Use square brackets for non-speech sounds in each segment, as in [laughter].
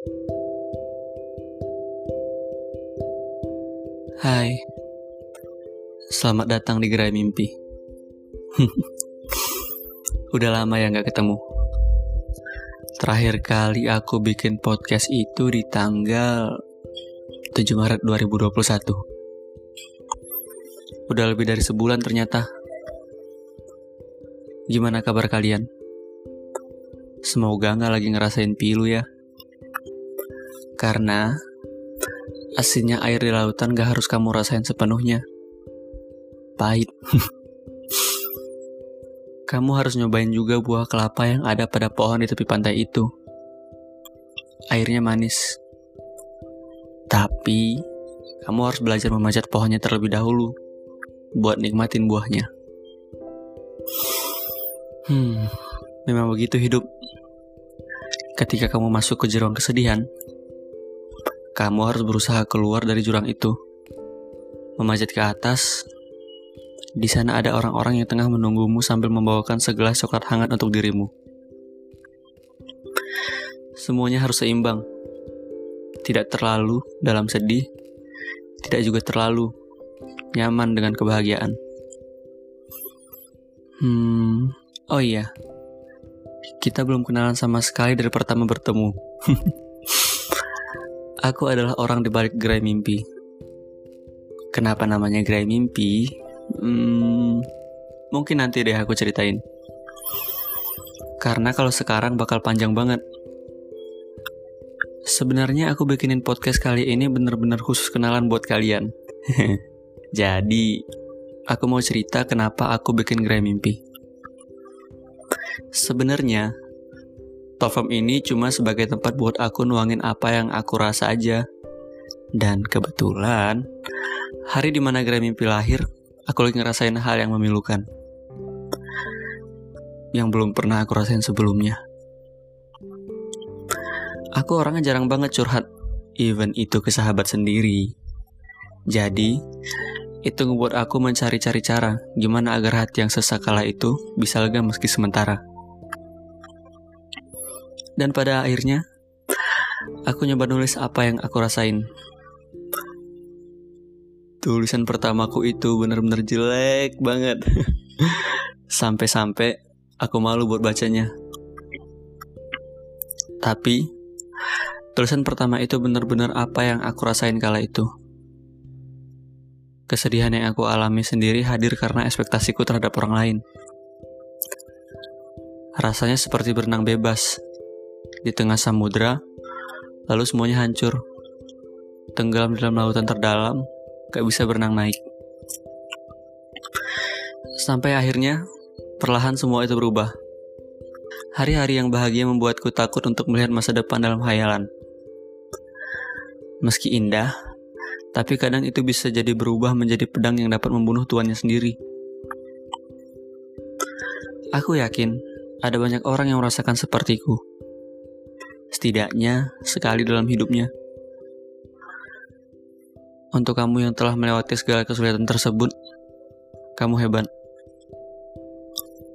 Hai, selamat datang di Gerai Mimpi. [laughs] Udah lama ya nggak ketemu. Terakhir kali aku bikin podcast itu di tanggal 7 Maret 2021. Udah lebih dari sebulan ternyata. Gimana kabar kalian? Semoga nggak lagi ngerasain pilu ya. Karena asinnya air di lautan gak harus kamu rasain sepenuhnya. Pahit. [laughs] kamu harus nyobain juga buah kelapa yang ada pada pohon di tepi pantai itu. Airnya manis. Tapi, kamu harus belajar memanjat pohonnya terlebih dahulu buat nikmatin buahnya. Hmm, memang begitu hidup. Ketika kamu masuk ke jurang kesedihan, kamu harus berusaha keluar dari jurang itu. Memanjat ke atas, di sana ada orang-orang yang tengah menunggumu sambil membawakan segelas coklat hangat untuk dirimu. Semuanya harus seimbang. Tidak terlalu dalam sedih, tidak juga terlalu nyaman dengan kebahagiaan. Hmm, oh iya. Kita belum kenalan sama sekali dari pertama bertemu. [laughs] Aku adalah orang di balik gerai mimpi. Kenapa namanya gerai mimpi? Hmm, mungkin nanti deh aku ceritain. Karena kalau sekarang bakal panjang banget. Sebenarnya aku bikinin podcast kali ini bener-bener khusus kenalan buat kalian. [laughs] Jadi, aku mau cerita kenapa aku bikin gerai mimpi. Sebenarnya, Tofam ini cuma sebagai tempat buat aku nuangin apa yang aku rasa aja. Dan kebetulan, hari di mana gerai mimpi lahir, aku lagi ngerasain hal yang memilukan. Yang belum pernah aku rasain sebelumnya. Aku orangnya jarang banget curhat, even itu ke sahabat sendiri. Jadi, itu ngebuat aku mencari-cari cara gimana agar hati yang sesak kala itu bisa lega meski sementara. Dan pada akhirnya, aku nyoba nulis apa yang aku rasain. Tulisan pertamaku itu bener-bener jelek banget. [laughs] Sampai-sampai aku malu buat bacanya. Tapi, tulisan pertama itu bener-bener apa yang aku rasain kala itu. Kesedihan yang aku alami sendiri hadir karena ekspektasiku terhadap orang lain. Rasanya seperti berenang bebas, di tengah samudra, lalu semuanya hancur. Tenggelam dalam lautan terdalam, gak bisa berenang naik. Sampai akhirnya, perlahan semua itu berubah. Hari-hari yang bahagia membuatku takut untuk melihat masa depan dalam hayalan. Meski indah, tapi kadang itu bisa jadi berubah menjadi pedang yang dapat membunuh tuannya sendiri. Aku yakin ada banyak orang yang merasakan sepertiku setidaknya sekali dalam hidupnya. Untuk kamu yang telah melewati segala kesulitan tersebut, kamu hebat.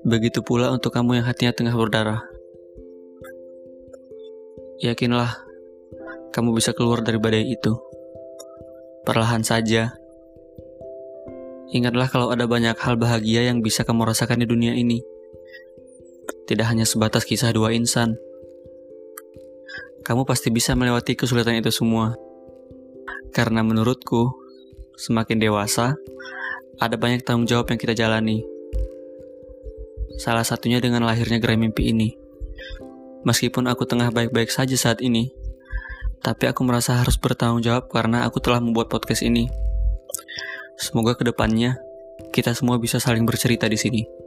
Begitu pula untuk kamu yang hatinya tengah berdarah. Yakinlah, kamu bisa keluar dari badai itu. Perlahan saja. Ingatlah kalau ada banyak hal bahagia yang bisa kamu rasakan di dunia ini. Tidak hanya sebatas kisah dua insan kamu pasti bisa melewati kesulitan itu semua. Karena menurutku, semakin dewasa, ada banyak tanggung jawab yang kita jalani. Salah satunya dengan lahirnya gerai mimpi ini. Meskipun aku tengah baik-baik saja saat ini, tapi aku merasa harus bertanggung jawab karena aku telah membuat podcast ini. Semoga ke depannya kita semua bisa saling bercerita di sini.